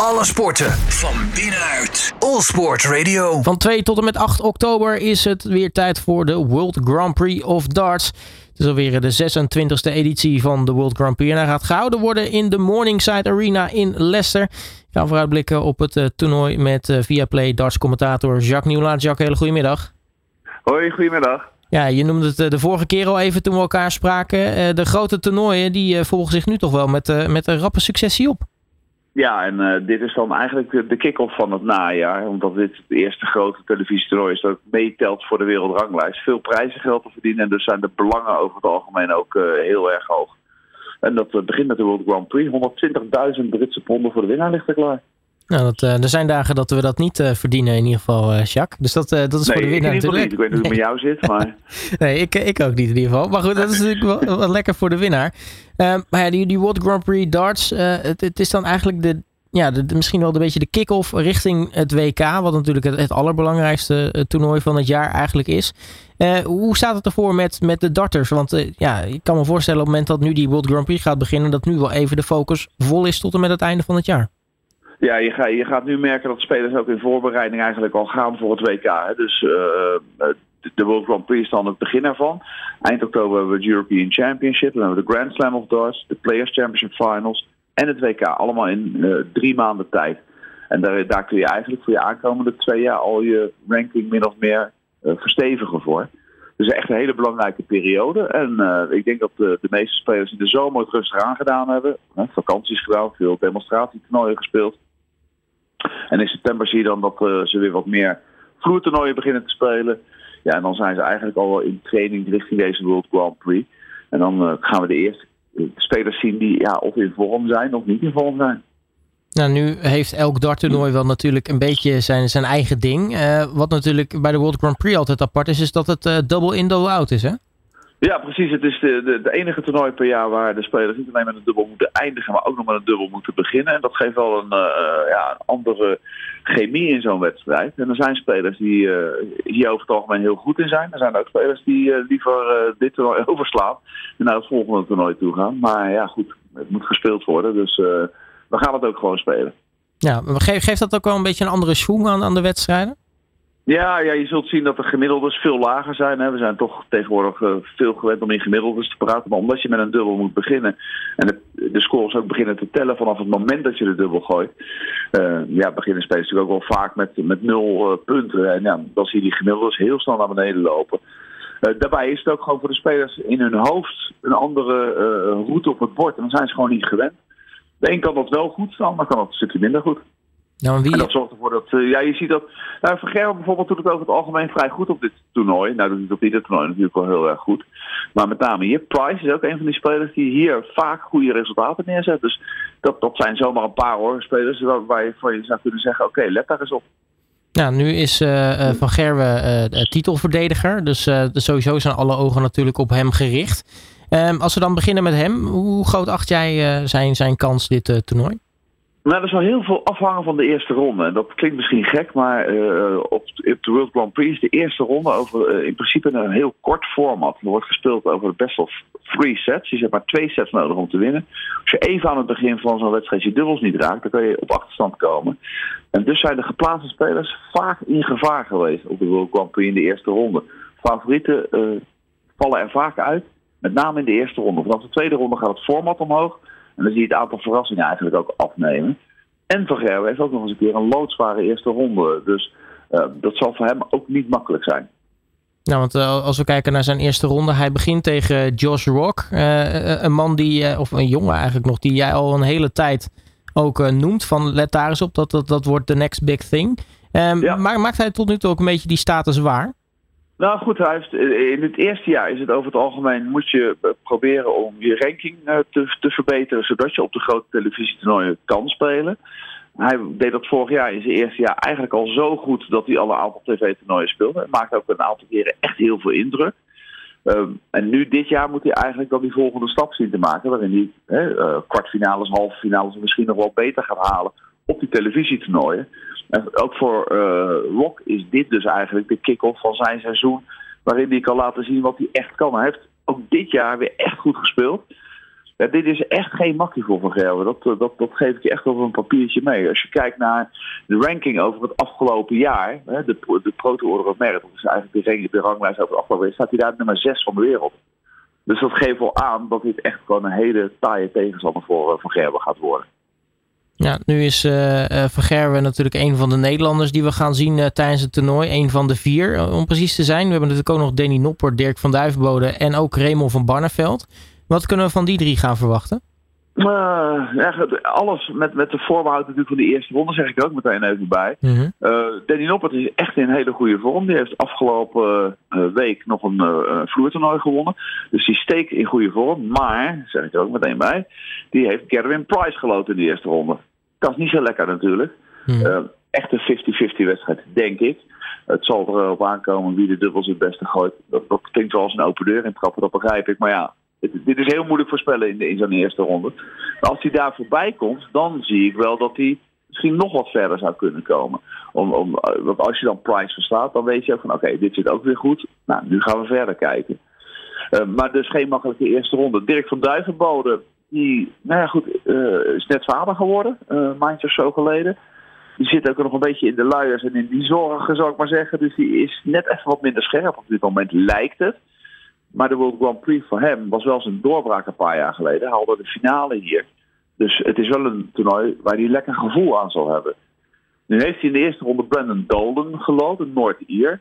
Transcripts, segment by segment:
Alle sporten van binnenuit. All Sport Radio. Van 2 tot en met 8 oktober is het weer tijd voor de World Grand Prix of Darts. Het is alweer de 26e editie van de World Grand Prix. En hij gaat gehouden worden in de Morningside Arena in Leicester. Ik ga vooruitblikken op het uh, toernooi met uh, Viaplay darts commentator Jacques Nieuwlaat. Jacques, hele goedemiddag. Hoi, goedemiddag. Ja, je noemde het de vorige keer al even toen we elkaar spraken. De grote toernooien die volgen zich nu toch wel met, met een rappe successie op. Ja, en uh, dit is dan eigenlijk de, kick-off van het najaar. Omdat dit het eerste grote televisietoernooi is dat meetelt voor de wereldranglijst. Veel prijzengeld te verdienen en dus zijn de belangen over het algemeen ook uh, heel erg hoog. En dat uh, begint met de World Grand Prix. 120.000 Britse ponden voor de winnaar ligt er klaar. Nou, dat, uh, er zijn dagen dat we dat niet uh, verdienen in ieder geval, uh, Jacques. Dus dat, dat is nee, voor de winnaar ik natuurlijk. Niet. Ik weet niet hoe het met jou zit, maar... nee, ik, ik ook niet in ieder geval. Maar goed, dat is natuurlijk wel, wel lekker voor de winnaar. maar ja, die, die World Grand Prix darts, het, het is dan eigenlijk de, ja, de, misschien wel een beetje de kick-off richting het WK. Wat natuurlijk het, het allerbelangrijkste toernooi van het jaar eigenlijk is. Uh, hoe staat het ervoor met, met de darters? Want uh, ja, ik kan me voorstellen op het moment dat nu die World Grand Prix gaat beginnen... dat nu wel even de focus vol is tot en met het einde van het jaar. Ja, je, ga, je gaat nu merken dat spelers ook in voorbereiding eigenlijk al gaan voor het WK. Hè. Dus de World Grand Prix is dan het begin ervan. Eind oktober hebben we het European Championship. Dan hebben we de Grand Slam of Darts, de Players Championship Finals en het WK. Allemaal in uh, drie maanden tijd. En daar, daar, kun je eigenlijk voor je aankomende twee jaar al je ranking min of meer verstevigen voor. Dus echt een hele belangrijke periode. En ik denk dat de, meeste spelers in de zomer het rustig aangedaan hebben. vakanties gedaan, veel demonstratietoernooien gespeeld. En in september zie je dan dat ze weer wat meer vloertoernooien beginnen te spelen. Ja, en dan zijn ze eigenlijk al in training richting deze World Grand Prix. En dan gaan we de eerste spelers zien die ja, of in vorm zijn of niet in vorm zijn. Nou, nu heeft elk darttoernooi wel natuurlijk een beetje zijn, zijn eigen ding. Wat natuurlijk bij de World Grand Prix altijd apart is, is dat het double in, double out is, hè? Ja, precies. Het is de, de, de, enige toernooi per jaar waar de spelers niet alleen met een dubbel moeten eindigen, maar ook nog met een dubbel moeten beginnen. En dat geeft wel een, uh, ja, andere chemie in zo'n wedstrijd. En er zijn spelers die uh, hier over het algemeen heel goed in zijn. Er zijn ook spelers die uh, liever dit toernooi overslaan en naar het volgende toernooi toe gaan. Maar ja, goed, het moet gespeeld worden. Dus we gaan het ook gewoon spelen. Ja, geeft dat ook wel een beetje een andere schoen aan, aan de wedstrijden? Ja, ja, je zult zien dat de gemiddeldes veel lager zijn. Hè. We zijn toch tegenwoordig uh, veel gewend om in gemiddeldes te praten. Maar omdat je met een dubbel moet beginnen en de, de scores ook beginnen te tellen vanaf het moment dat je de dubbel gooit. Uh, ja, beginnen spelers natuurlijk ook wel vaak met, met nul uh, punten. En ja, dan zie je die gemiddeldes heel snel naar beneden lopen. daarbij is het ook gewoon voor de spelers in hun hoofd een andere route op het bord. En dan zijn ze gewoon niet gewend. De een kan dat wel goed staan, maar kan dat een stukje minder goed. Nou, wie... En dat zorgt ervoor dat, uh, ja, je ziet dat, nou, Verger bijvoorbeeld doet het over het algemeen vrij goed op dit toernooi. Nou, dat doet het op ieder toernooi natuurlijk wel heel erg goed. Maar met name hier, Price is ook een van die spelers die hier vaak goede resultaten neerzet. Dus dat, dat zijn zomaar een paar hoor, spelers waar, waar je voor je zou kunnen zeggen, oké, okay, let daar eens op. Ja, nu is uh, uh, Van Gerwen titelverdediger, dus, sowieso zijn alle ogen natuurlijk op hem gericht. Um, als we dan beginnen met hem, hoe groot acht jij zijn, zijn kans dit toernooi? Nou, er zal heel veel afhangen van de eerste ronde. En dat klinkt misschien gek, maar uh, op, de World Grand Prix is de eerste ronde over uh, in principe een heel kort format. Er wordt gespeeld over de best of three sets. Je hebt maar twee sets nodig om te winnen. Als je even aan het begin van zo'n wedstrijd je dubbels niet raakt, dan kan je op achterstand komen. En dus zijn de geplaatste spelers vaak in gevaar geweest op de World Grand Prix in de eerste ronde. Favorieten uh, vallen er vaak uit, met name in de eerste ronde. Vanaf de tweede ronde gaat het format omhoog. En dan zie je het aantal verrassingen eigenlijk ook afnemen. En Van Gerwen heeft ook nog eens een keer een loodzware eerste ronde. Dus uh, dat zal voor hem ook niet makkelijk zijn. Nou, want uh, als we kijken naar zijn eerste ronde, hij begint tegen Josh Rock. Uh, een man die, of een jongen eigenlijk nog, die jij al een hele tijd ook noemt. Van let daar eens op, dat, dat, dat wordt de next big thing. Um, ja. Maar maakt hij tot nu toe ook een beetje die status waar? Nou goed, hij heeft, in het eerste jaar is het over het algemeen moet je proberen om je ranking te, te verbeteren, zodat je op de grote televisietoernooien kan spelen. Hij deed dat vorig jaar in zijn eerste jaar eigenlijk al zo goed dat hij alle aantal tv-toernooien speelde. Hij maakte ook een aantal keren echt heel veel indruk. Um, en nu dit jaar moet hij eigenlijk dan die volgende stap zien te maken, waarin hij hè, uh, kwartfinales, halve finales misschien nog wel beter gaat halen op die televisietoernooien. En ook voor uh, Rock is dit dus eigenlijk de kick-off van zijn seizoen. Waarin hij kan laten zien wat hij echt kan. Hij heeft ook dit jaar weer echt goed gespeeld. Ja, dit is echt geen makkie voor Van Gerwen. Dat, dat, dat geef ik je echt op een papiertje mee. Als je kijkt naar de ranking over het afgelopen jaar, hè, de, de Proto Order of Merit, dat is eigenlijk de, de ranglijst over het afgelopen jaar, staat hij daar nummer 6 van de wereld. Dus dat geeft wel aan dat dit echt gewoon een hele taaie tegenstander voor Van Gerwen gaat worden. Ja, nu is uh, Van Gerwen natuurlijk een van de Nederlanders die we gaan zien uh, tijdens het toernooi. Een van de vier, om precies te zijn. We hebben natuurlijk ook nog Danny Nopper, Dirk van Duivenbode en ook Raymond van Barneveld. Wat kunnen we van die drie gaan verwachten? Uh, alles met, met de voorbehoud natuurlijk van de eerste ronde zeg ik ook meteen even bij. Mm Danny Noppert is echt in hele goede vorm. Die heeft afgelopen week nog een vloertoernooi gewonnen. Dus die steekt in goede vorm. Maar, zeg ik er ook meteen bij, die heeft Gerwin Price geloten in de eerste ronde. Dat is niet zo lekker natuurlijk. Mm. echt een 50-50 wedstrijd, denk ik. Het zal erop aankomen wie de dubbels het beste gooit. Dat, dat klinkt wel als een open deur in trappen, dat begrijp ik. Maar ja, dit is heel moeilijk voorspellen in, in zo'n eerste ronde. Maar als hij daar voorbij komt, dan zie ik wel dat hij misschien nog wat verder zou kunnen komen. Om, om, want als je dan Price verstaat, dan weet je ook van oké, dit zit ook weer goed. Nou, nu gaan we verder kijken. Uh, maar dus geen makkelijke eerste ronde. Dirk van Duivenbode, die nou ja, goed, uh, is net vader geworden, uh, of zo geleden. Die zit ook nog een beetje in de luiers en in die zorgen, zou ik maar zeggen. Dus die is net even wat minder scherp op dit moment, lijkt het. Maar de World Grand Prix voor hem was wel zijn doorbraak een paar jaar geleden. Hij haalde de finale hier. Dus het is wel een toernooi waar hij lekker gevoel aan zal hebben. Nu heeft hij in de eerste ronde Brandon Dolan gelopen, Noord-Ier.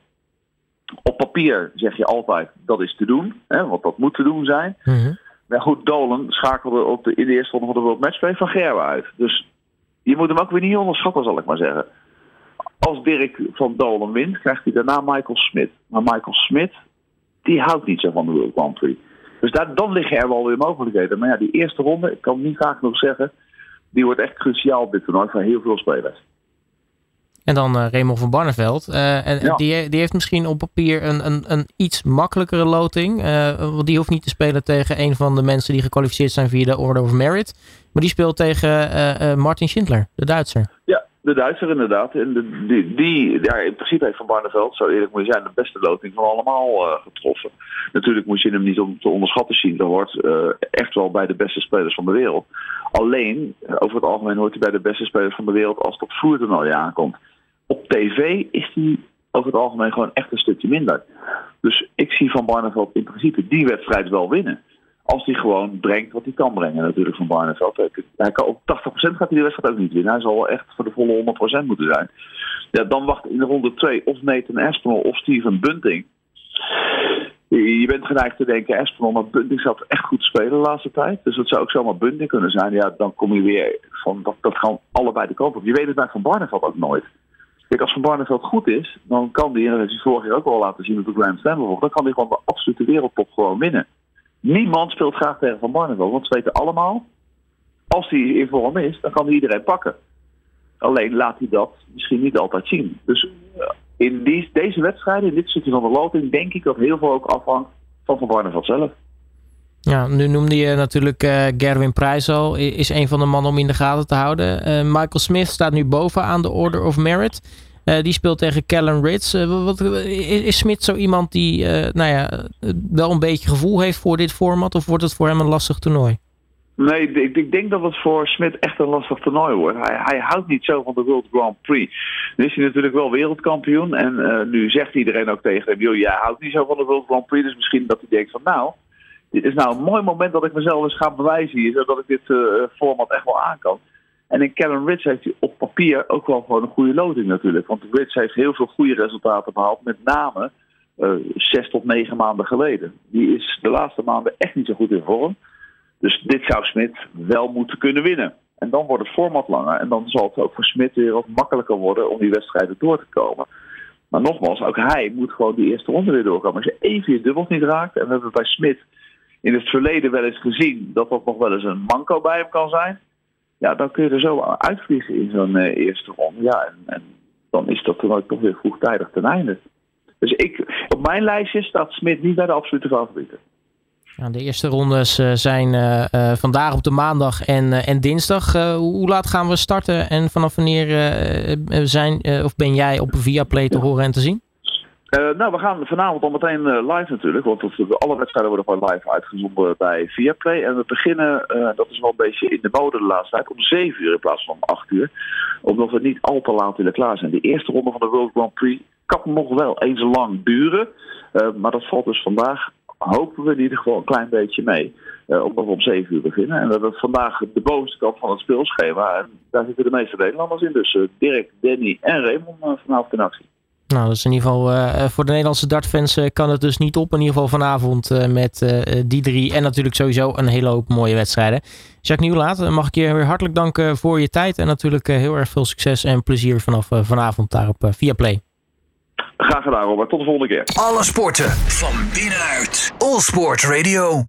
Op papier zeg je altijd dat is te doen, hè, want dat moet te doen zijn. Mm Maar goed, Dolan schakelde op de, in de eerste ronde van de World Matchplay van Gerwe uit. Dus je moet hem ook weer niet onderschatten, zal ik maar zeggen. Als Dirk van Dolan wint, krijgt hij daarna Michael Smit. Maar Michael Smit die houdt niet zo van de World Grand Prix. Dus daar, dan liggen er wel weer mogelijkheden. Maar ja, die eerste ronde, ik kan niet vaak nog zeggen, die wordt echt cruciaal op dit toernooi voor heel veel spelers. En dan uh, Raymond van Barneveld. Uh, en die, die heeft misschien op papier een, een, een iets makkelijkere loting. Uh, want die hoeft niet te spelen tegen een van de mensen die gekwalificeerd zijn via de Order of Merit. Maar die speelt tegen Martin Schindler, de Duitser. Ja, de Duitser inderdaad. En de, die, die in principe heeft Van Barneveld, zo eerlijk moet je zijn, de beste loting van allemaal uh, getroffen. Natuurlijk moet je hem niet om te onderschatten zien. Dat hoort uh, echt wel bij de beste spelers van de wereld. Alleen, uh, over het algemeen hoort hij bij de beste spelers van de wereld als het op voertoernooi aankomt. Op tv is hij over het algemeen gewoon echt een stukje minder. Dus ik zie Van Barneveld in principe die wedstrijd wel winnen. Als hij gewoon brengt wat hij kan brengen, natuurlijk van Barneveld. Hij kan, op 80% gaat hij de wedstrijd ook niet winnen. Hij zal echt voor de volle 100% moeten zijn. Ja, dan wacht in de ronde 2 of Nathan Aspinall of Steven Bunting. Je bent geneigd te denken, Aspinall, maar Bunting zou echt goed spelen de laatste tijd. Dus dat zou ook zomaar Bunting kunnen zijn. Ja, dan kom je weer van, dat, dat gaan allebei de kant op. Je weet het bij Van Barneveld ook nooit. Kijk, als Van Barneveld goed is, dan kan hij, en dat heeft vorig jaar ook al laten zien met de Grand Slam dan kan hij gewoon de absolute wereldtop gewoon winnen. Niemand speelt graag tegen Van Barneveld, want ze weten allemaal, als hij in vorm is, dan kan hij iedereen pakken. Alleen laat hij dat misschien niet altijd zien. Dus eh, in deze wedstrijden, in dit stukje van de loting, denk ik dat heel veel ook afhangt van Van Barneveld zelf. Ja, nu noemde je natuurlijk uh, Gerwin Prijs al, is een van de mannen om in de gaten te houden. Uh, Michael Smith staat nu bovenaan de Order of Merit. Uh, die speelt tegen Callum Ritz. Uh, wat, is Smit zo iemand die uh, nou ja, wel een beetje gevoel heeft voor dit format? Of wordt het voor hem een lastig toernooi? Nee, ik, ik denk dat het voor Smit echt een lastig toernooi wordt. Hij, hij, houdt niet zo van de World Grand Prix. Nu is hij natuurlijk wel wereldkampioen. En nu zegt iedereen ook tegen hem: jij houdt niet zo van de World Grand Prix. Dus misschien dat hij denkt van nou, dit is nou een mooi moment dat ik mezelf eens ga bewijzen. Zodat ik dit format echt wel aan kan. En in Kevin Ritz heeft hij op papier ook wel gewoon een goede loting natuurlijk. Want Ritz heeft heel veel goede resultaten behaald. Met name uh, zes tot negen maanden geleden. Die is de laatste maanden echt niet zo goed in vorm. Dus dit zou Smit wel moeten kunnen winnen. En dan wordt het format langer. En dan zal het ook voor Smit weer wat makkelijker worden om die wedstrijden door te komen. Maar nogmaals, ook hij moet gewoon die eerste ronde weer doorkomen. Als je even je dubbels niet raakt, en we hebben bij Smit in het verleden wel eens gezien dat dat nog wel eens een manco bij hem kan zijn ja, dan kun je er zo uitvliegen in zo'n uh, eerste ronde. Ja, en, en, dan is dat toernooi toch weer vroegtijdig ten einde. Dus ik, op mijn lijstje staat Smit niet bij de absolute favorieten. Ja, de eerste rondes uh, zijn uh, vandaag op de maandag en, en dinsdag. hoe laat gaan we starten en vanaf wanneer zijn, of ben jij op Viaplay te horen en te zien? Uh, nou, we gaan vanavond al meteen uh, live natuurlijk. Want alle wedstrijden worden gewoon live uitgezonden bij Viaplay. En we beginnen, uh, dat is wel een beetje in de mode de laatste tijd, om 7 uur in plaats van om 8 uur. Omdat we niet al te laat willen klaar zijn. De eerste ronde van de World Grand Prix kan nog wel eens lang duren. maar dat valt dus vandaag, hopen we in ieder geval, een klein beetje mee. omdat we om 7 uur beginnen. En dat is vandaag de bovenste kant van het speelschema. En daar zitten de meeste Nederlanders in. Dus Dirk, Danny en Raymond vanavond in actie. Nou, dus in ieder geval uh, voor de Nederlandse dartfans uh, kan het dus niet op. In ieder geval vanavond uh, met die drie. En natuurlijk sowieso een hele hoop mooie wedstrijden. Jacques Nieuwlaat, mag ik je weer hartelijk danken voor je tijd. En natuurlijk heel erg veel succes en plezier vanaf vanavond daar op Viaplay. Graag gedaan, Robert. Tot de volgende keer. Alle sporten van binnenuit. All Sport Radio.